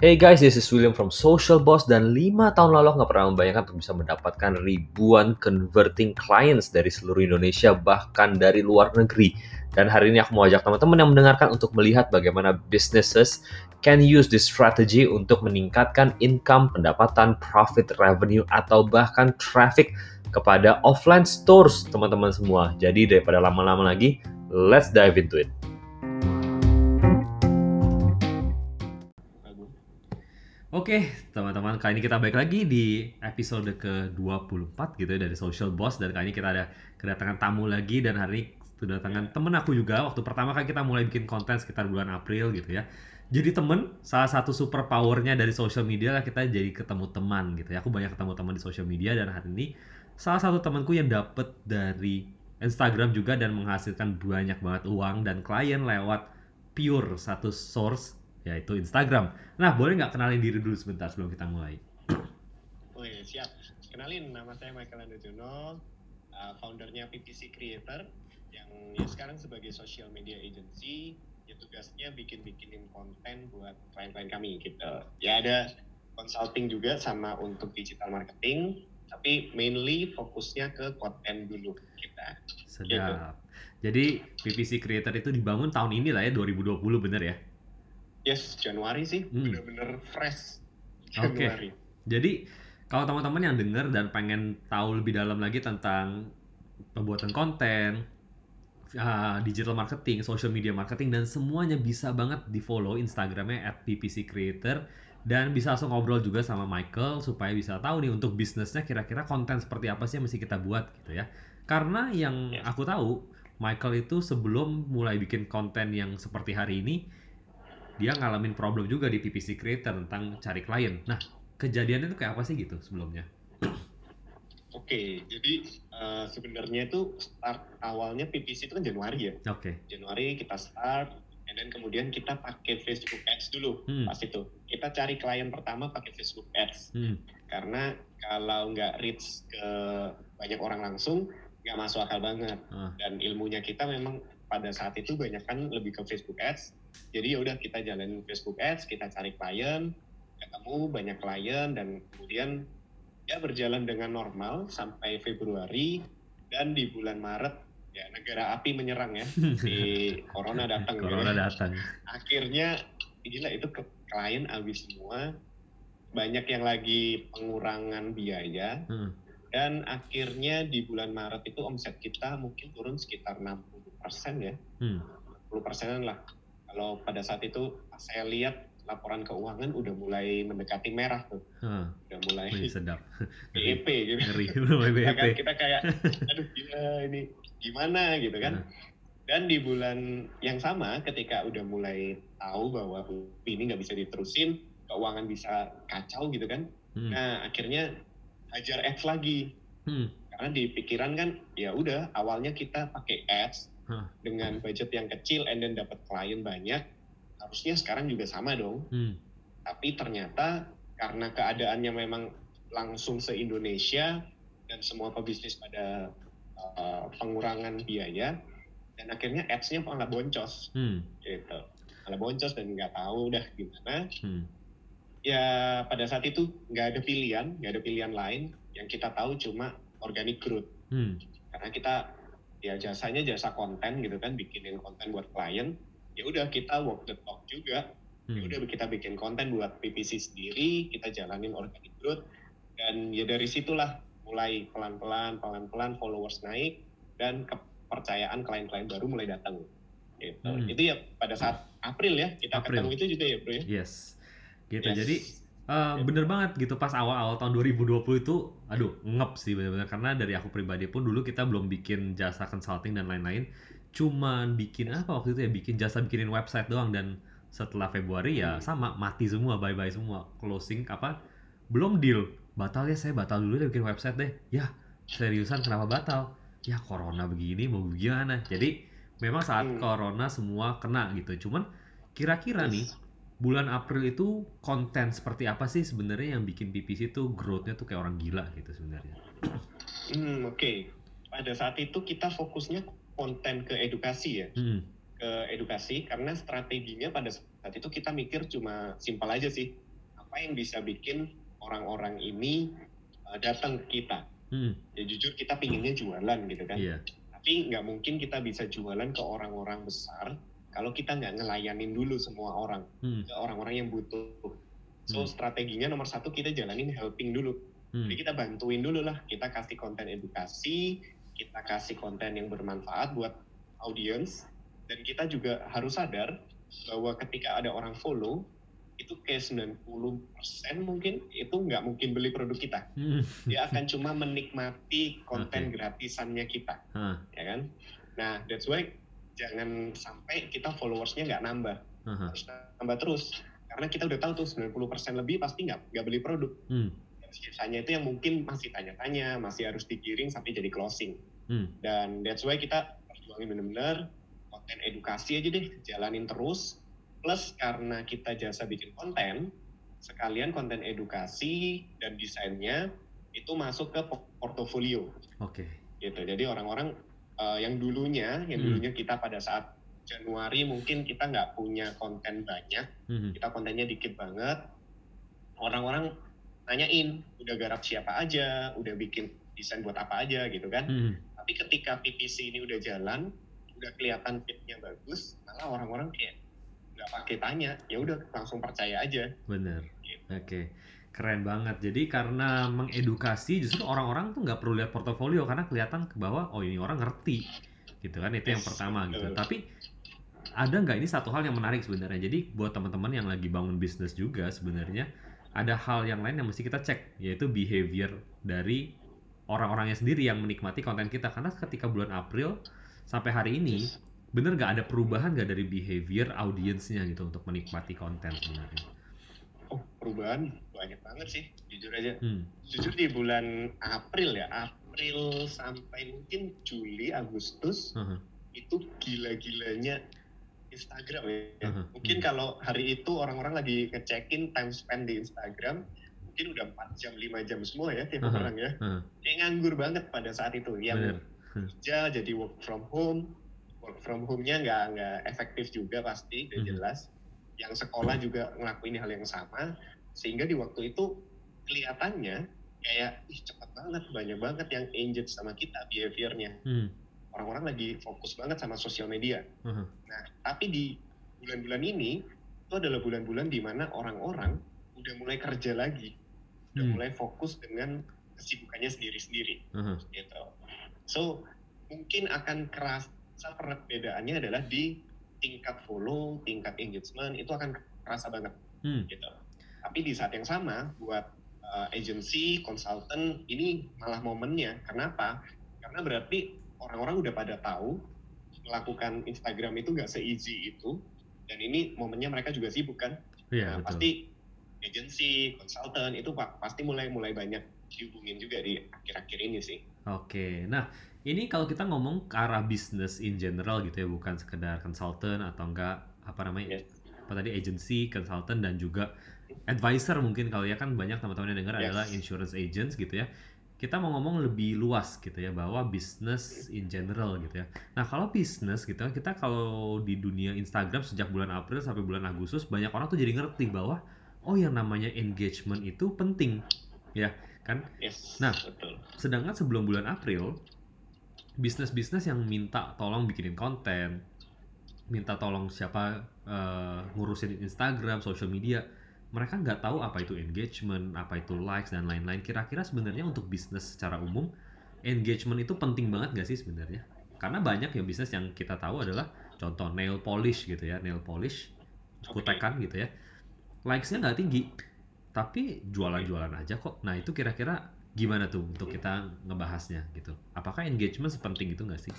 Hey guys, this is William from Social Boss dan 5 tahun lalu nggak pernah membayangkan untuk bisa mendapatkan ribuan converting clients dari seluruh Indonesia bahkan dari luar negeri. Dan hari ini aku mau ajak teman-teman yang mendengarkan untuk melihat bagaimana businesses can use this strategy untuk meningkatkan income, pendapatan, profit, revenue, atau bahkan traffic kepada offline stores teman-teman semua. Jadi daripada lama-lama lagi, let's dive into it. Oke, teman-teman, kali ini kita balik lagi di episode ke-24 gitu ya dari Social Boss dan kali ini kita ada kedatangan tamu lagi dan hari ini kedatangan temen aku juga waktu pertama kali kita mulai bikin konten sekitar bulan April gitu ya. Jadi temen, salah satu super powernya dari social media lah kita jadi ketemu teman gitu ya. Aku banyak ketemu teman di social media dan hari ini salah satu temanku yang dapet dari Instagram juga dan menghasilkan banyak banget uang dan klien lewat pure satu source yaitu Instagram. Nah, boleh nggak kenalin diri dulu sebentar sebelum kita mulai? Oh iya, siap. Kenalin, nama saya Michael Andojono, uh, foundernya PPC Creator, yang ya sekarang sebagai social media agency, ya tugasnya bikin-bikinin konten buat klien-klien kami gitu. Ya ada consulting juga sama untuk digital marketing, tapi mainly fokusnya ke konten dulu kita. Sedap. Gitu. Jadi PPC Creator itu dibangun tahun ini lah ya, 2020 bener ya? Yes, Januari sih, hmm. bener-bener fresh. Oke. Okay. Jadi kalau teman-teman yang dengar dan pengen tahu lebih dalam lagi tentang pembuatan konten, uh, digital marketing, social media marketing dan semuanya bisa banget di follow Instagramnya at ppc creator dan bisa langsung ngobrol juga sama Michael supaya bisa tahu nih untuk bisnisnya kira-kira konten seperti apa sih yang mesti kita buat gitu ya. Karena yang yes. aku tahu Michael itu sebelum mulai bikin konten yang seperti hari ini dia ngalamin problem juga di PPC Creator tentang cari klien. Nah, kejadiannya itu kayak apa sih gitu sebelumnya? Oke, okay, jadi uh, sebenarnya itu start awalnya PPC itu kan Januari ya. Oke. Okay. Januari kita start, and then kemudian kita pakai Facebook Ads dulu hmm. pas itu. Kita cari klien pertama pakai Facebook Ads, hmm. karena kalau nggak reach ke banyak orang langsung nggak masuk akal banget. Uh. Dan ilmunya kita memang pada saat itu banyak kan lebih ke Facebook Ads jadi ya udah kita jalanin Facebook Ads kita cari klien ketemu banyak klien dan kemudian ya berjalan dengan normal sampai Februari. Dan di bulan Maret ya negara api menyerang ya. Di corona datang corona ya. datang. Akhirnya gila itu ke klien habis semua. Banyak yang lagi pengurangan biaya. Hmm. dan akhirnya di bulan Maret itu omset kita mungkin turun sekitar 60 persen ya. Hmm. 60 persenan lah kalau pada saat itu saya lihat laporan keuangan udah mulai mendekati merah tuh. Hmm. Udah mulai Wih, sedap. BEP gitu. Ngeri, BEP. Kan kita kayak aduh gila ini gimana gitu kan. Hmm. Dan di bulan yang sama ketika udah mulai tahu bahwa ini nggak bisa diterusin, keuangan bisa kacau gitu kan. Hmm. Nah, akhirnya hajar ads lagi. Hmm. Karena di pikiran kan ya udah awalnya kita pakai ads. Dengan budget yang kecil and then dapat klien banyak harusnya sekarang juga sama dong hmm. tapi ternyata karena keadaannya memang langsung se Indonesia dan semua pebisnis pada uh, pengurangan biaya dan akhirnya ads-nya malah boncos hmm. gitu malah boncos dan nggak tahu udah gimana hmm. ya pada saat itu nggak ada pilihan nggak ada pilihan lain yang kita tahu cuma organic growth hmm. karena kita ya jasanya jasa konten gitu kan bikinin konten buat klien ya udah kita walk the talk juga ya hmm. ya udah kita bikin konten buat PPC sendiri kita jalanin organic growth dan ya dari situlah mulai pelan-pelan pelan-pelan followers naik dan kepercayaan klien-klien baru mulai datang gitu hmm. itu ya pada saat April ya kita April. ketemu itu juga ya bro ya yes gitu yes. jadi Uh, bener banget gitu pas awal-awal tahun 2020 itu aduh ngep sih bener-bener karena dari aku pribadi pun dulu kita belum bikin jasa consulting dan lain-lain cuman bikin apa waktu itu ya bikin jasa bikinin website doang dan setelah Februari ya hmm. sama mati semua bye bye semua closing apa belum deal. Batal ya saya batal dulu deh bikin website deh. Ya seriusan kenapa batal? Ya corona begini mau gimana? Jadi memang saat hmm. corona semua kena gitu cuman kira-kira nih bulan April itu konten seperti apa sih sebenarnya yang bikin PPC itu growth-nya tuh kayak orang gila gitu sebenarnya? Hmm, oke. Okay. Pada saat itu kita fokusnya konten ke edukasi ya. Hmm. Ke edukasi karena strateginya pada saat itu kita mikir cuma simpel aja sih. apa yang bisa bikin orang-orang ini uh, datang ke kita. Hmm. Ya jujur kita pinginnya jualan gitu kan. Yeah. Tapi nggak mungkin kita bisa jualan ke orang-orang besar kalau kita nggak ngelayanin dulu semua orang hmm. orang-orang yang butuh. So hmm. strateginya nomor satu kita jalanin helping dulu. Hmm. Jadi kita bantuin dulu lah. Kita kasih konten edukasi, kita kasih konten yang bermanfaat buat audiens, dan kita juga harus sadar bahwa ketika ada orang follow, itu kayak 90% mungkin itu nggak mungkin beli produk kita. Hmm. Dia akan cuma menikmati konten okay. gratisannya kita, huh. ya kan? Nah, that's why jangan sampai kita followersnya nggak nambah, uh -huh. harus nambah terus. Karena kita udah tahu tuh 90% lebih pasti nggak nggak beli produk. Hmm. Dan sisanya itu yang mungkin masih tanya-tanya, masih harus digiring sampai jadi closing. Hmm. Dan that's why kita perjuangin benar-benar konten edukasi aja deh, jalanin terus plus karena kita jasa bikin konten sekalian konten edukasi dan desainnya itu masuk ke portofolio. Oke. Okay. Gitu. Jadi orang-orang uh, yang dulunya, yang hmm. dulunya kita pada saat Januari mungkin kita nggak punya konten banyak, hmm. kita kontennya dikit banget. Orang-orang nanyain, udah garap siapa aja, udah bikin desain buat apa aja gitu kan. Hmm. Tapi ketika PPC ini udah jalan, udah kelihatan fitnya bagus, malah orang-orang kayak nggak pakai tanya ya udah langsung percaya aja bener gitu. oke okay. Keren banget. Jadi karena mengedukasi justru orang-orang tuh nggak perlu lihat portofolio karena kelihatan ke bawah oh ini orang ngerti gitu kan? Itu yes, yang pertama gitu. tapi ada nggak? Ini satu hal yang menarik sebenarnya. Jadi buat teman-teman yang lagi bangun bisnis juga sebenarnya ada hal yang lain yang mesti kita cek yaitu behavior dari orang-orangnya sendiri yang menikmati konten kita. Karena ketika bulan April sampai hari ini bener nggak? Ada perubahan nggak dari behavior audiensnya gitu untuk menikmati konten sebenarnya? Perubahan banyak banget sih jujur aja. Hmm. Jujur di bulan April ya April sampai mungkin Juli Agustus uh -huh. itu gila-gilanya Instagram ya. Uh -huh. Mungkin uh kalau hari itu orang-orang lagi ngecekin time spend di Instagram mungkin udah 4 jam 5 jam semua ya tiap uh -huh. orang ya. Uh -huh. Kayak nganggur banget pada saat itu yang kerja jadi work from home work from home-nya nggak nggak efektif juga pasti udah mhm. jelas yang sekolah juga ngelakuin hal yang sama sehingga di waktu itu kelihatannya kayak ih cepat banget banyak banget yang engage sama kita behaviornya hmm. orang-orang lagi fokus banget sama sosial media uh-huh. nah tapi di bulan-bulan ini itu adalah bulan-bulan di mana orang-orang udah mulai kerja lagi udah hmm. mulai fokus dengan kesibukannya sendiri-sendiri uh-huh. gitu so mungkin akan keras perbedaannya adalah di tingkat follow, tingkat engagement itu akan kerasa banget hmm. gitu. Tapi di saat yang sama buat uh, agency, consultant ini malah momennya. Kenapa? Karena berarti orang-orang udah pada tahu melakukan Instagram itu nggak se-easy itu dan ini momennya mereka juga sibuk kan. Yeah, nah, pasti agency, consultant itu pasti mulai mulai banyak dihubungin juga di akhir-akhir ini sih. Oke, nah ini kalau kita ngomong ke arah bisnis in general gitu ya, bukan sekedar consultant atau enggak apa namanya, yes. apa tadi agency, consultant dan juga advisor mungkin kalau ya kan banyak teman-teman yang dengar yes. adalah insurance agents gitu ya. Kita mau ngomong lebih luas gitu ya bahwa bisnis in general gitu ya. Nah kalau bisnis gitu kan kita kalau di dunia Instagram sejak bulan April sampai bulan Agustus banyak orang tuh jadi ngerti bahwa oh yang namanya engagement itu penting ya kan. Yes, nah betul. sedangkan sebelum bulan April bisnis-bisnis yang minta tolong bikinin konten, minta tolong siapa uh, ngurusin Instagram, social media, mereka nggak tahu apa itu engagement, apa itu likes dan lain-lain. Kira-kira sebenarnya untuk bisnis secara umum, engagement itu penting banget nggak sih sebenarnya? Karena banyak ya bisnis yang kita tahu adalah contoh nail polish gitu ya, nail polish, kutekan gitu ya, likesnya nggak tinggi, tapi jualan-jualan aja kok. Nah itu kira-kira gimana tuh untuk kita ngebahasnya gitu? Apakah engagement sepenting itu nggak sih?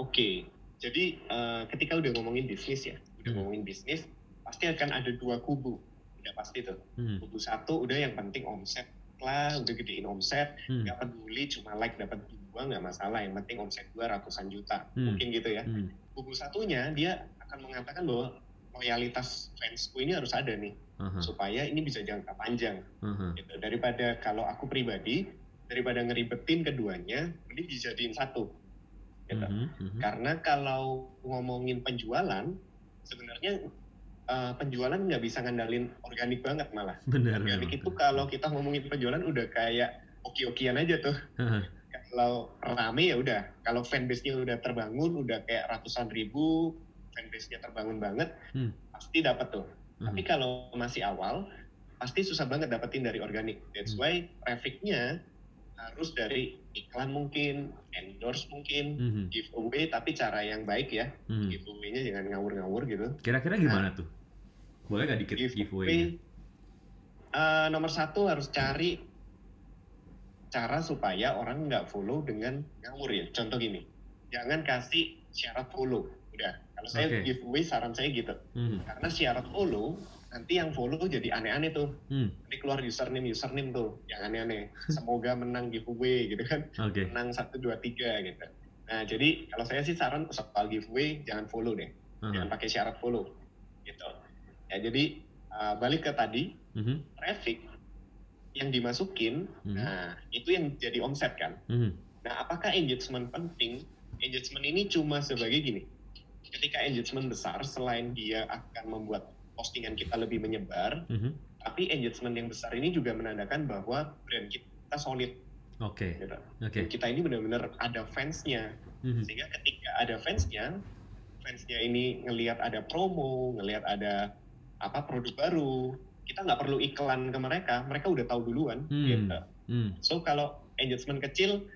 Oke, jadi uh, ketika udah ngomongin bisnis ya, udah hmm. ngomongin bisnis, pasti akan ada dua kubu, udah pasti tuh. Hmm. Kubu satu udah yang penting omset lah, udah gedein omset, hmm. nggak hmm. peduli cuma like dapat dua nggak masalah, yang penting omset dua ratusan juta, hmm. mungkin gitu ya. Hmm. Kubu satunya dia akan mengatakan bahwa loyalitas fansku ini harus ada nih uh-huh. supaya ini bisa jangka panjang uh-huh. gitu daripada kalau aku pribadi daripada ngeribetin keduanya ini dijadiin satu gitu uh-huh. Uh-huh. karena kalau ngomongin penjualan sebenarnya uh, penjualan nggak bisa ngandalin organik banget malah. Benar. Organik itu kalau kita ngomongin penjualan udah kayak oki-okian aja tuh. kalau rame ya udah. Kalau fanbase-nya udah terbangun, udah kayak ratusan ribu, fanbase-nya terbangun banget, hmm. pasti dapat tuh. Hmm. Tapi kalau masih awal, pasti susah banget dapetin dari organik. That's hmm. why traffic-nya harus dari iklan mungkin, endorse mungkin, mm-hmm. giveaway tapi cara yang baik ya. Mm-hmm. Giveaway-nya jangan ngawur-ngawur gitu. Kira-kira gimana nah, tuh? Boleh gak dikit giveaway? giveaway uh, nomor satu harus cari cara supaya orang nggak follow dengan ngawur ya. Contoh gini, jangan kasih syarat follow. Udah, kalau saya okay. giveaway saran saya gitu. Mm-hmm. Karena syarat follow nanti yang follow jadi aneh-aneh tuh. Hmm. Nanti keluar username username tuh yang aneh-aneh. Semoga menang giveaway gitu kan. Okay. Menang satu dua tiga gitu. Nah jadi kalau saya sih saran soal giveaway jangan follow deh. Uh-huh. Jangan pakai syarat follow gitu. Ya jadi uh, balik ke tadi uh-huh. traffic yang dimasukin, uh-huh. nah itu yang jadi omset kan. Uh-huh. Nah apakah engagement penting? Engagement ini cuma sebagai gini. Ketika engagement besar, selain dia akan membuat postingan kita lebih menyebar, mm -hmm. tapi engagement yang besar ini juga menandakan bahwa brand kita solid. Oke. Okay. Gitu. Okay. Kita ini benar-benar ada fansnya, mm -hmm. sehingga ketika ada fansnya, fansnya ini ngelihat ada promo, ngelihat ada apa produk baru, kita nggak perlu iklan ke mereka, mereka udah tahu duluan. Mm. Gitu. Mm. So kalau engagement kecil,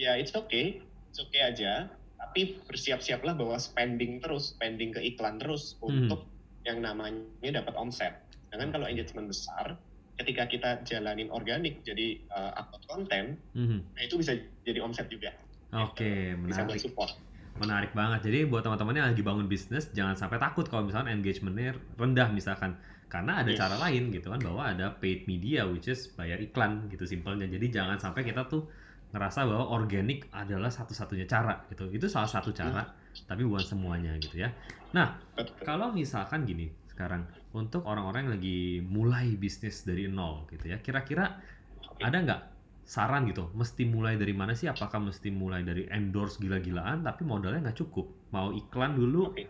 ya it's okay, it's okay aja. Tapi bersiap-siaplah bahwa spending terus, spending ke iklan terus mm. untuk yang namanya dapat omset. Dengan kalau engagement besar, ketika kita jalanin organik jadi uh, upload konten, mm-hmm. nah itu bisa jadi omset juga. Oke, okay, gitu. menarik. Bisa support. Menarik banget. Jadi buat teman-teman yang lagi bangun bisnis, jangan sampai takut kalau misalnya engagementnya rendah misalkan. Karena ada yes. cara lain gitu kan, bahwa ada paid media which is bayar iklan gitu simpelnya. Jadi jangan sampai kita tuh ngerasa bahwa organik adalah satu-satunya cara gitu. Itu salah satu cara, hmm. tapi bukan semuanya gitu ya. Nah, kalau misalkan gini sekarang untuk orang-orang yang lagi mulai bisnis dari nol gitu ya, kira-kira ada nggak saran gitu? Mesti mulai dari mana sih? Apakah mesti mulai dari endorse gila-gilaan tapi modalnya nggak cukup? Mau iklan dulu? Okay.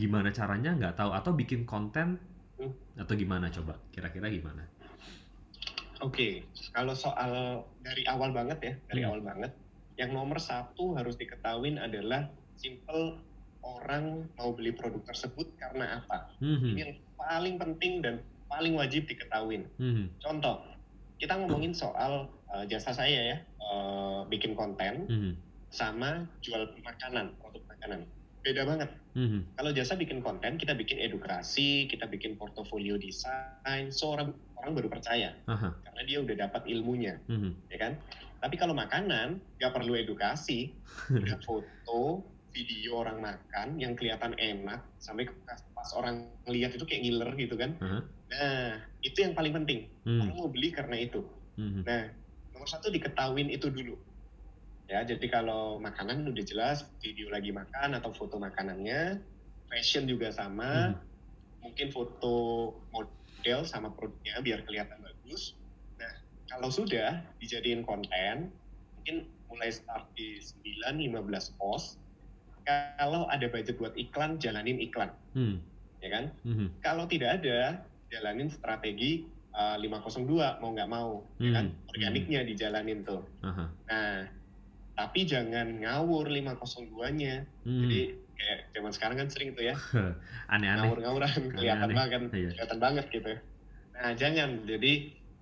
Gimana caranya nggak tahu atau bikin konten hmm. atau gimana coba? Kira-kira gimana? Oke, okay. kalau soal dari awal banget ya, dari hmm. awal banget, yang nomor satu harus diketahui adalah simple orang mau beli produk tersebut karena apa. Mm-hmm. Ini yang paling penting dan paling wajib diketahui. Mm-hmm. Contoh, kita ngomongin soal uh, jasa saya ya, uh, bikin konten mm-hmm. sama jual makanan, produk makanan. Beda banget. Mm-hmm. Kalau jasa bikin konten, kita bikin edukasi, kita bikin portofolio desain, seorang orang baru percaya uh-huh. karena dia udah dapat ilmunya, mm-hmm. ya kan? Tapi kalau makanan, nggak perlu edukasi, udah foto, video orang makan yang kelihatan enak sampai pas orang lihat itu kayak ngiler gitu kan. Uh-huh. Nah, itu yang paling penting. Uh-huh. Orang mau beli karena itu. Uh-huh. Nah, nomor satu diketahuin itu dulu. Ya, jadi kalau makanan udah jelas video lagi makan atau foto makanannya, fashion juga sama, uh-huh. mungkin foto model sama produknya biar kelihatan bagus. Nah, kalau sudah dijadiin konten, mungkin mulai start di 9-15 post, kalau ada budget buat iklan, jalanin iklan. Hmm. Ya kan? Hmm. Kalau tidak ada, jalanin strategi uh, eh, 502 mau nggak mau, ya hmm. ya kan? Organiknya hmm. dijalanin tuh. Uh-huh. Nah, tapi jangan ngawur 502-nya. Hmm. Jadi kayak zaman sekarang kan sering tuh ya. Aneh-aneh. Ngawur-ngawuran kelihatan Aneh. banget, iya. kelihatan banget gitu. Nah, jangan. Jadi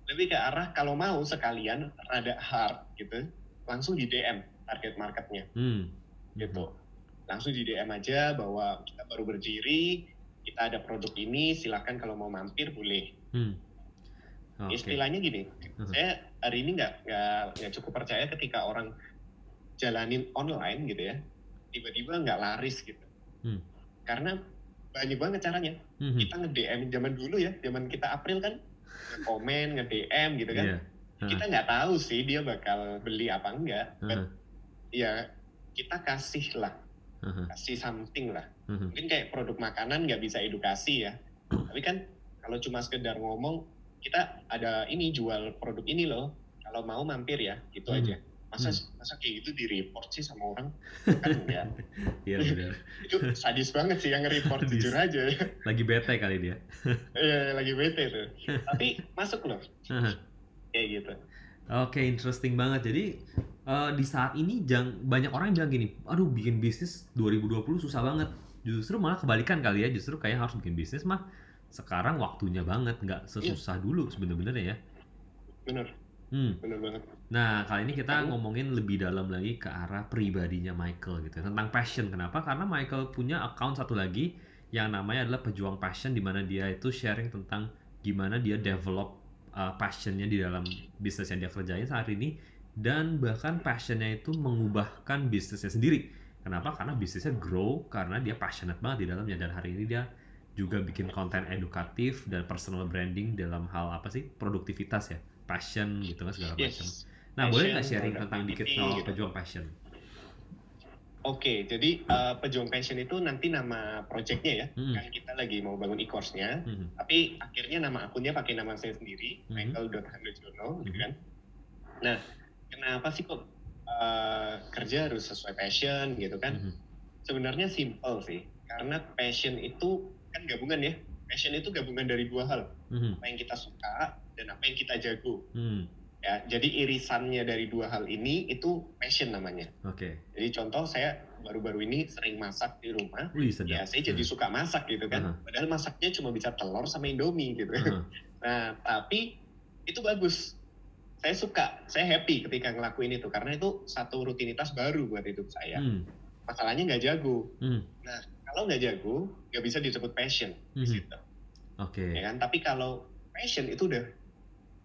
lebih ke arah kalau mau sekalian rada hard gitu, langsung di DM target marketnya. Hmm. Gitu langsung di DM aja bahwa kita baru berdiri, kita ada produk ini, silakan kalau mau mampir boleh. Hmm. Oh, Istilahnya gini, uh-huh. saya hari ini nggak nggak cukup percaya ketika orang jalanin online gitu ya, tiba-tiba nggak laris gitu. Hmm. Karena banyak banget caranya. Hmm. Kita nge-DM zaman dulu ya, zaman kita April kan, nge-komen, nge-DM gitu kan. Yeah. Uh. Kita nggak tahu sih dia bakal beli apa enggak. Uh. But, ya kita kasih lah uh-huh. kasih something lah uh-huh. mungkin kayak produk makanan nggak bisa edukasi ya tapi kan kalau cuma sekedar ngomong kita ada ini jual produk ini loh kalau mau mampir ya gitu uh-huh. aja masa hmm. masa kayak gitu di report sih sama orang kan enggak iya benar itu sadis banget sih yang report jujur aja lagi bete kali dia iya lagi bete tuh tapi masuk loh kayak gitu Oke, okay, interesting banget. Jadi uh, di saat ini jang, banyak orang yang bilang gini, aduh bikin bisnis 2020 susah banget. Justru malah kebalikan kali ya, justru kayak harus bikin bisnis mah sekarang waktunya banget, nggak sesusah yeah. dulu sebenarnya ya. Bener. Hmm. Bener banget. Nah, kali ini kita ngomongin lebih dalam lagi ke arah pribadinya Michael gitu. Tentang passion. Kenapa? Karena Michael punya account satu lagi yang namanya adalah Pejuang Passion di mana dia itu sharing tentang gimana dia develop uh, passionnya di dalam bisnis yang dia kerjain saat ini dan bahkan passionnya itu mengubahkan bisnisnya sendiri. Kenapa? Karena bisnisnya grow karena dia passionate banget di dalamnya dan hari ini dia juga bikin konten edukatif dan personal branding dalam hal apa sih produktivitas ya passion gitu kan segala yes. macam. Nah passion, boleh nggak sharing tentang dikit soal gitu. pejuang passion? Oke, jadi uh, Pejuang Passion itu nanti nama projectnya ya. Hmm. Kan kita lagi mau bangun e-course-nya, hmm. tapi akhirnya nama akunnya pakai nama saya sendiri, hmm. michael.handojono, gitu kan. Nah, kenapa sih kok uh, kerja harus sesuai passion gitu kan? Hmm. Sebenarnya simple sih, karena passion itu kan gabungan ya. Passion itu gabungan dari dua hal, hmm. apa yang kita suka dan apa yang kita jago. Hmm ya jadi irisannya dari dua hal ini itu passion namanya oke okay. jadi contoh saya baru-baru ini sering masak di rumah Wih, sedap. ya saya jadi hmm. suka masak gitu kan uh -huh. padahal masaknya cuma bisa telur sama indomie gitu uh -huh. nah tapi itu bagus saya suka saya happy ketika ngelakuin itu karena itu satu rutinitas baru buat hidup saya hmm. masalahnya nggak jago hmm. nah kalau nggak jago nggak bisa disebut passion hmm. di situ oke okay. ya kan tapi kalau passion itu udah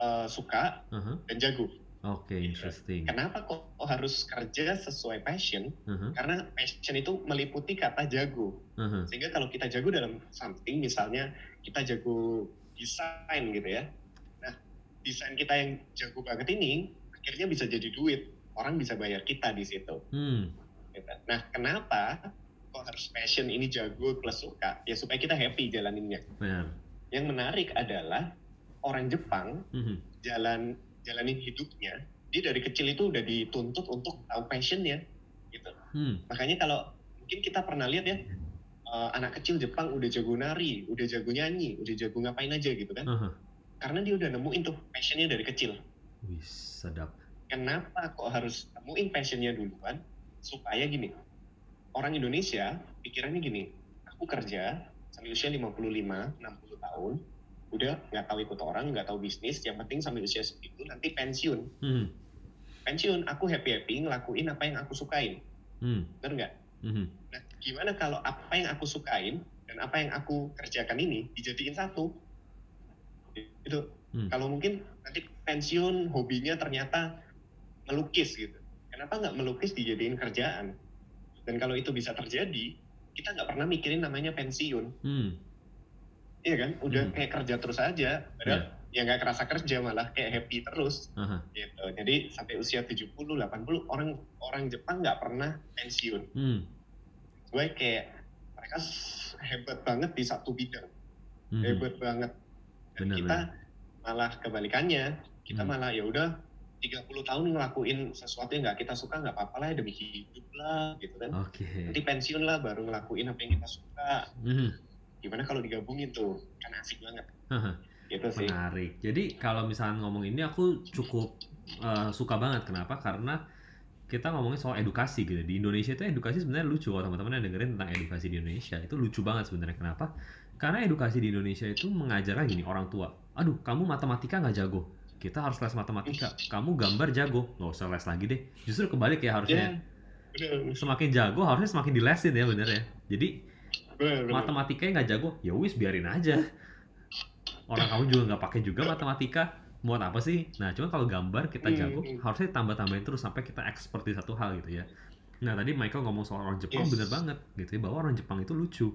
uh, suka uh-huh. dan jago. Oke, okay, interesting. Kenapa kok harus kerja sesuai passion? Uh-huh. Karena passion itu meliputi kata jago. Uh-huh. Sehingga kalau kita jago dalam something, misalnya kita jago desain gitu ya. Nah, desain kita yang jago banget ini akhirnya bisa jadi duit. Orang bisa bayar kita di situ. Hmm. Gitu. Nah, kenapa kok harus passion ini jago plus suka? Ya supaya kita happy jalaninnya. Benar. Yang menarik adalah orang Jepang mm-hmm. jalan jalanin hidupnya dia dari kecil itu udah dituntut untuk tahu passionnya gitu mm. makanya kalau mungkin kita pernah lihat ya uh, anak kecil Jepang udah jago nari udah jago nyanyi udah jago ngapain aja gitu kan uh-huh. karena dia udah nemuin tuh passionnya dari kecil Wih, sedap kenapa kok harus nemuin passionnya duluan supaya gini orang Indonesia pikirannya gini aku kerja sampai usia 55 60 tahun udah nggak tahu ikut orang nggak tahu bisnis yang penting sampai usia segitu nanti pensiun. Hmm. pensiun aku happy happy ngelakuin apa yang aku sukain. Hmm. benar nggak? Hmm. nah gimana kalau apa yang aku sukain dan apa yang aku kerjakan ini dijadiin satu? Itu. Hmm. kalau mungkin nanti pensiun hobinya ternyata melukis gitu. Kenapa nggak melukis dijadiin kerjaan? Dan kalau itu bisa terjadi kita nggak pernah mikirin namanya pensiun. Hmm Iya kan, udah hmm. kayak kerja terus aja, padahal yeah. ya nggak kerasa kerja malah kayak happy terus, uh-huh. gitu. Jadi sampai usia 70, 80 orang orang Jepang nggak pernah pensiun. Hmm. Gue kayak mereka hebat banget di satu bidang, hmm. hebat banget. Dan bener, kita bener. malah kebalikannya, kita hmm. malah ya udah 30 tahun ngelakuin sesuatu yang nggak kita suka nggak apa-apa lah demi hidup lah gitu kan. Okay. Nanti pensiun lah baru ngelakuin apa yang kita suka. Hmm gimana kalau digabungin tuh? Kan asik banget. Gitu sih. Menarik. Jadi kalau misalnya ngomong ini aku cukup uh, suka banget. Kenapa? Karena kita ngomongin soal edukasi gitu. Di Indonesia itu edukasi sebenarnya lucu. Kalau teman-teman yang dengerin tentang edukasi di Indonesia itu lucu banget sebenarnya. Kenapa? Karena edukasi di Indonesia itu mengajar gini orang tua aduh kamu matematika nggak jago? Kita harus les matematika. Kamu gambar jago? Nggak usah les lagi deh. Justru kebalik ya harusnya. Yeah. semakin jago harusnya semakin dilesin ya bener ya. Jadi matematikanya nggak jago ya wis biarin aja. Orang kamu juga nggak pakai juga matematika. Buat apa sih? Nah cuma kalau gambar kita hmm, jago hmm. harusnya tambah tambahin terus sampai kita expert di satu hal gitu ya. Nah tadi Michael ngomong soal orang Jepang yes. bener banget gitu ya bahwa orang Jepang itu lucu.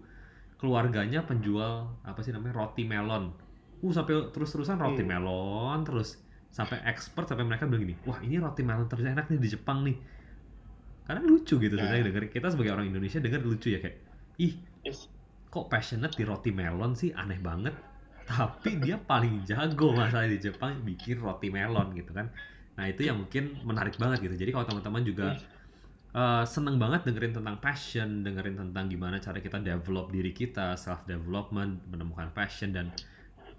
Keluarganya penjual apa sih namanya roti melon. Uh sampai terus terusan roti hmm. melon terus sampai expert sampai mereka bilang gini wah ini roti melon terenak nih di Jepang nih. Karena lucu gitu nah. sebenarnya denger kita sebagai orang Indonesia dengar lucu ya kayak ih yes. kok passionate di roti melon sih aneh banget tapi dia paling jago masalah di Jepang bikin roti melon gitu kan Nah itu yang mungkin menarik banget gitu. Jadi kalau teman-teman juga uh, seneng banget dengerin tentang passion, dengerin tentang gimana cara kita develop diri kita, self development, menemukan passion dan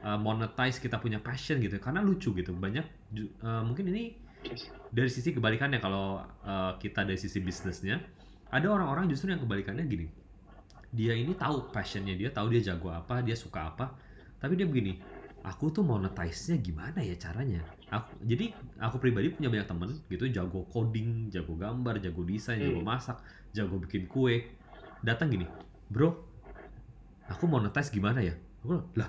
uh, monetize kita punya passion gitu. Karena lucu gitu. Banyak uh, mungkin ini dari sisi kebalikannya kalau uh, kita dari sisi bisnisnya, ada orang-orang justru yang kebalikannya gini. Dia ini tahu passionnya dia, tahu dia jago apa, dia suka apa, tapi dia begini aku tuh monetize-nya gimana ya caranya aku jadi aku pribadi punya banyak temen gitu jago coding jago gambar jago desain jago hmm. masak jago bikin kue datang gini bro aku monetize gimana ya aku lah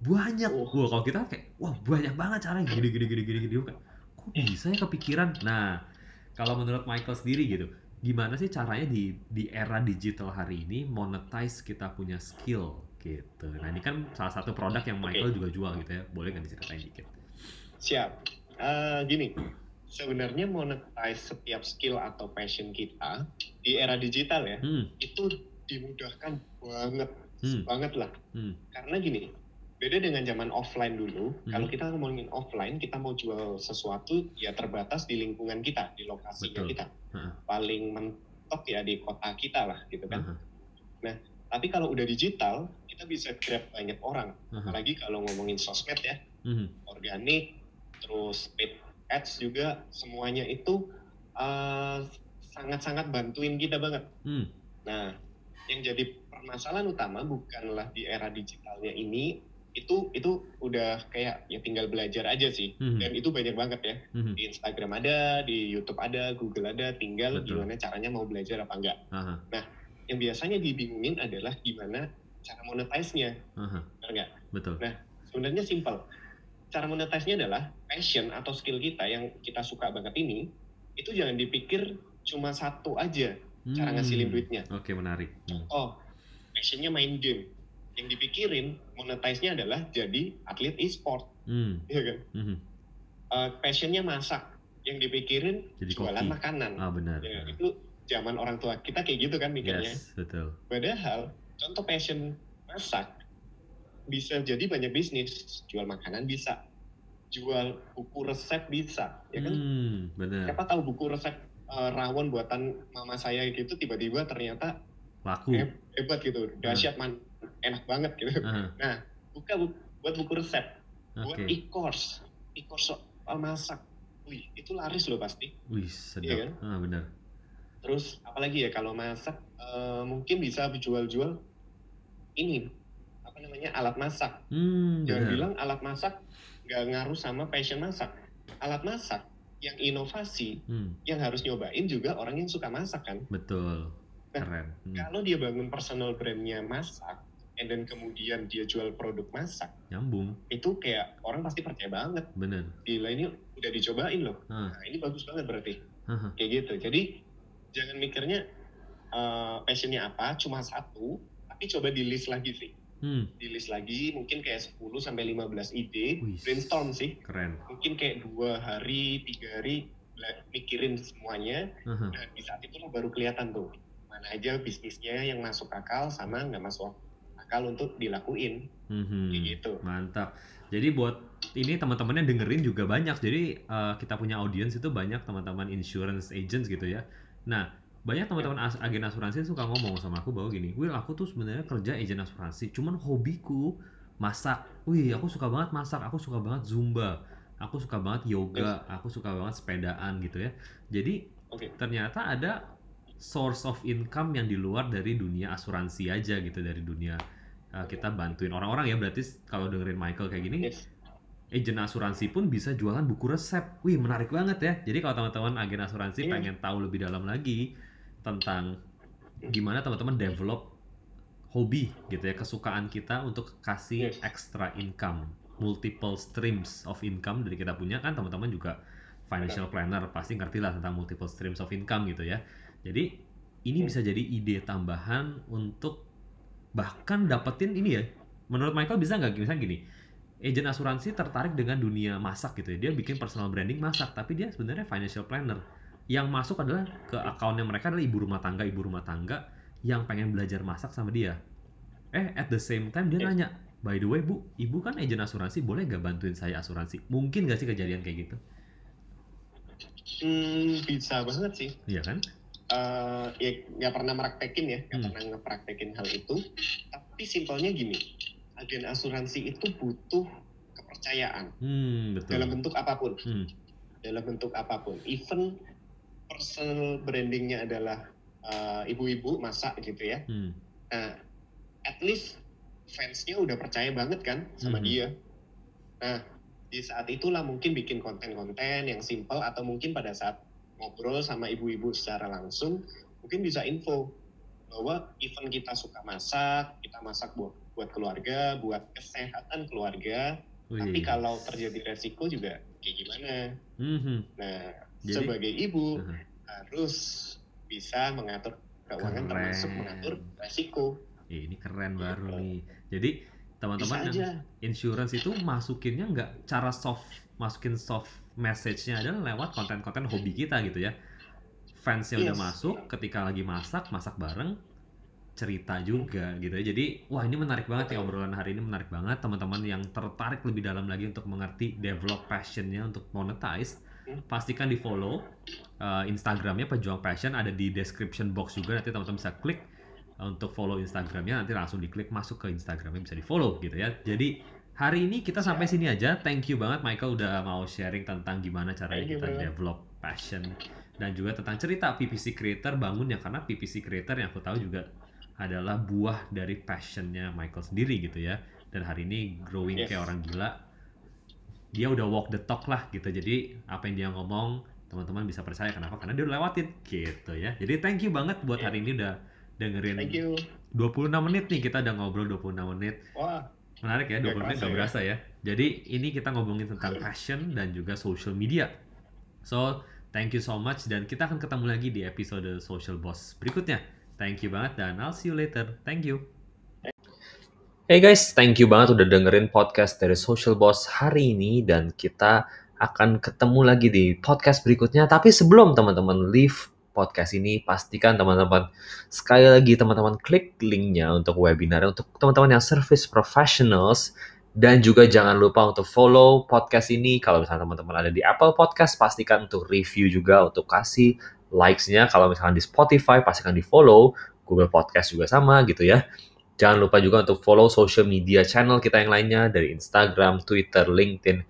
banyak oh. wah kalau kita kayak wah banyak banget caranya gini gini gini gini gini kan kok bisa ya kepikiran nah kalau menurut Michael sendiri gitu gimana sih caranya di di era digital hari ini monetize kita punya skill gitu. Nah ini kan salah satu produk yang Michael okay. juga jual gitu ya. Boleh nggak diceritain dikit? Siap. Uh, gini, sebenarnya monetize setiap skill atau passion kita di era digital ya, hmm. itu dimudahkan banget, hmm. banget lah. Hmm. Karena gini, beda dengan zaman offline dulu. Hmm. Kalau kita ngomongin offline, kita mau jual sesuatu ya terbatas di lingkungan kita, di lokasinya Betul. kita. Paling mentok ya di kota kita lah, gitu kan. Uh. Nah, tapi kalau udah digital, kita bisa grab banyak orang. Uh-huh. Apalagi kalau ngomongin sosmed ya, uh-huh. organik, terus paid ads juga, semuanya itu uh, sangat-sangat bantuin kita banget. Uh. Nah, yang jadi permasalahan utama bukanlah di era digitalnya ini itu itu udah kayak ya tinggal belajar aja sih uh-huh. dan itu banyak banget ya uh-huh. di Instagram ada di YouTube ada Google ada tinggal Betul. gimana caranya mau belajar apa enggak uh-huh. nah yang biasanya dibingungin adalah gimana cara monetize-nya. Benar Betul. Nah, sebenarnya simpel. Cara monetize-nya adalah passion atau skill kita yang kita suka banget ini, itu jangan dipikir cuma satu aja hmm. cara ngasilin duitnya. Oke, okay, menarik. Hmm. Oh, passionnya main game. Yang dipikirin monetize-nya adalah jadi atlet e-sport. Hmm. Iya kan? Hmm. Uh, passionnya masak. Yang dipikirin jadi jualan koki. makanan. Ah, benar. Ya, itu zaman orang tua kita kayak gitu kan mikirnya. Yes, betul. Padahal contoh passion masak bisa jadi banyak bisnis. Jual makanan bisa, jual buku resep bisa, ya kan? Hmm, benar. Siapa tahu buku resep uh, rawon buatan mama saya gitu tiba-tiba ternyata laku. hebat gitu, dahsyat man, enak banget gitu. Uh. Nah, buka bu buat buku resep, okay. buat e-course, e-course soal masak. Wih, itu laris loh pasti. Wih, sedap. Iya kan? Ah, benar Terus apalagi ya kalau masak uh, mungkin bisa dijual-jual ini apa namanya alat masak. Hmm, Jangan bener. bilang alat masak nggak ngaruh sama passion masak. Alat masak yang inovasi hmm. yang harus nyobain juga orang yang suka masak kan. Betul. Nah, Keren. Hmm. Kalau dia bangun personal brandnya masak, and then kemudian dia jual produk masak, nyambung. Itu kayak orang pasti percaya banget. Bener. Gila ini udah dicobain loh. Hmm. Nah ini bagus banget berarti. Hmm. Kayak gitu. Jadi jangan mikirnya uh, passionnya apa cuma satu tapi coba di list lagi sih hmm. di list lagi mungkin kayak 10 sampai 15 ide Wih, brainstorm sih keren mungkin kayak dua hari tiga hari mikirin semuanya uh-huh. dan di saat itu lo baru kelihatan tuh mana aja bisnisnya yang masuk akal sama nggak masuk akal untuk dilakuin mm-hmm. gitu mantap jadi buat ini teman-temannya dengerin juga banyak jadi uh, kita punya audiens itu banyak teman-teman insurance agents gitu ya Nah, banyak teman-teman as agen asuransi suka ngomong sama aku bahwa gini, Will aku tuh sebenarnya kerja agen asuransi, cuman hobiku masak. Wih, aku suka banget masak, aku suka banget zumba, aku suka banget yoga, aku suka banget sepedaan gitu ya. Jadi okay. ternyata ada source of income yang di luar dari dunia asuransi aja gitu, dari dunia uh, kita bantuin orang-orang ya. Berarti kalau dengerin Michael kayak gini, yes agent asuransi pun bisa jualan buku resep. Wih, menarik banget ya. Jadi kalau teman-teman agen asuransi yeah. pengen tahu lebih dalam lagi tentang gimana teman-teman develop hobi gitu ya, kesukaan kita untuk kasih yes. extra income, multiple streams of income dari kita punya kan teman-teman juga financial planner pasti ngerti lah tentang multiple streams of income gitu ya. Jadi ini bisa jadi ide tambahan untuk bahkan dapetin ini ya. Menurut Michael bisa nggak misalnya gini, agent asuransi tertarik dengan dunia masak gitu ya. Dia bikin personal branding masak, tapi dia sebenarnya financial planner. Yang masuk adalah ke akunnya mereka adalah ibu rumah tangga, ibu rumah tangga yang pengen belajar masak sama dia. Eh, at the same time dia nanya, by the way bu, ibu kan agent asuransi, boleh gak bantuin saya asuransi? Mungkin gak sih kejadian kayak gitu? Hmm, bisa banget sih. Iya kan? Uh, ya nggak pernah meraktekin ya, nggak hmm. pernah ngepraktekin hal itu. Tapi simpelnya gini, agen asuransi itu butuh kepercayaan hmm, betul. dalam bentuk apa pun. Hmm. Dalam bentuk apa pun. Even personal brandingnya adalah uh, ibu-ibu masak gitu ya. Hmm. Nah, at least fansnya udah percaya banget kan sama hmm. dia. Nah, di saat itulah mungkin bikin konten-konten yang simple atau mungkin pada saat ngobrol sama ibu-ibu secara langsung mungkin bisa info bahwa event kita suka masak, kita masak buat buat keluarga, buat kesehatan keluarga. Tapi kalau terjadi resiko juga kayak gimana? Mm-hmm. Nah, Jadi, sebagai ibu uh-huh. harus bisa mengatur keuangan keren. termasuk mengatur resiko. ini keren baru gitu. nih. Jadi teman-teman yang insurance itu masukinnya nggak cara soft masukin soft message-nya adalah lewat konten-konten hobi kita gitu ya. Fansnya yes. udah masuk ketika lagi masak masak bareng cerita juga gitu ya. Jadi wah ini menarik banget ya obrolan hari ini menarik banget. Teman-teman yang tertarik lebih dalam lagi untuk mengerti develop passionnya untuk monetize hmm. pastikan di follow uh, Instagramnya pejuang passion. Ada di description box juga nanti teman-teman bisa klik untuk follow Instagramnya. Nanti langsung diklik masuk ke Instagramnya bisa di follow gitu ya. Jadi hari ini kita sampai sini aja. Thank you banget Michael udah mau sharing tentang gimana caranya kita develop passion dan juga tentang cerita PPC creator bangun ya karena PPC creator yang aku tahu juga adalah buah dari passionnya Michael sendiri gitu ya. Dan hari ini growing yes. kayak orang gila. Dia udah walk the talk lah gitu. Jadi apa yang dia ngomong teman-teman bisa percaya. Kenapa? Karena dia udah lewatin gitu ya. Jadi thank you banget buat yeah. hari ini udah dengerin Thank you. 26 menit nih. Kita udah ngobrol 26 menit. Wah. Menarik ya, 20 menit gak ya. berasa ya. Jadi ini kita ngomongin tentang passion dan juga social media. So, thank you so much dan kita akan ketemu lagi di episode Social Boss berikutnya. Thank you banget dan I'll see you later. Thank you. Hey guys, thank you banget udah dengerin podcast dari Social Boss hari ini dan kita akan ketemu lagi di podcast berikutnya. Tapi sebelum teman-teman leave podcast ini, pastikan teman-teman sekali lagi teman-teman klik linknya untuk webinar untuk teman-teman yang service professionals dan juga jangan lupa untuk follow podcast ini. Kalau misalnya teman-teman ada di Apple Podcast, pastikan untuk review juga untuk kasih likes-nya. Kalau misalnya di Spotify, pastikan di follow. Google Podcast juga sama gitu ya. Jangan lupa juga untuk follow social media channel kita yang lainnya dari Instagram, Twitter, LinkedIn,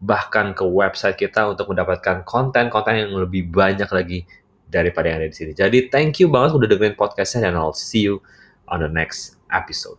bahkan ke website kita untuk mendapatkan konten-konten yang lebih banyak lagi daripada yang ada di sini. Jadi thank you banget udah dengerin podcastnya dan I'll see you on the next episode.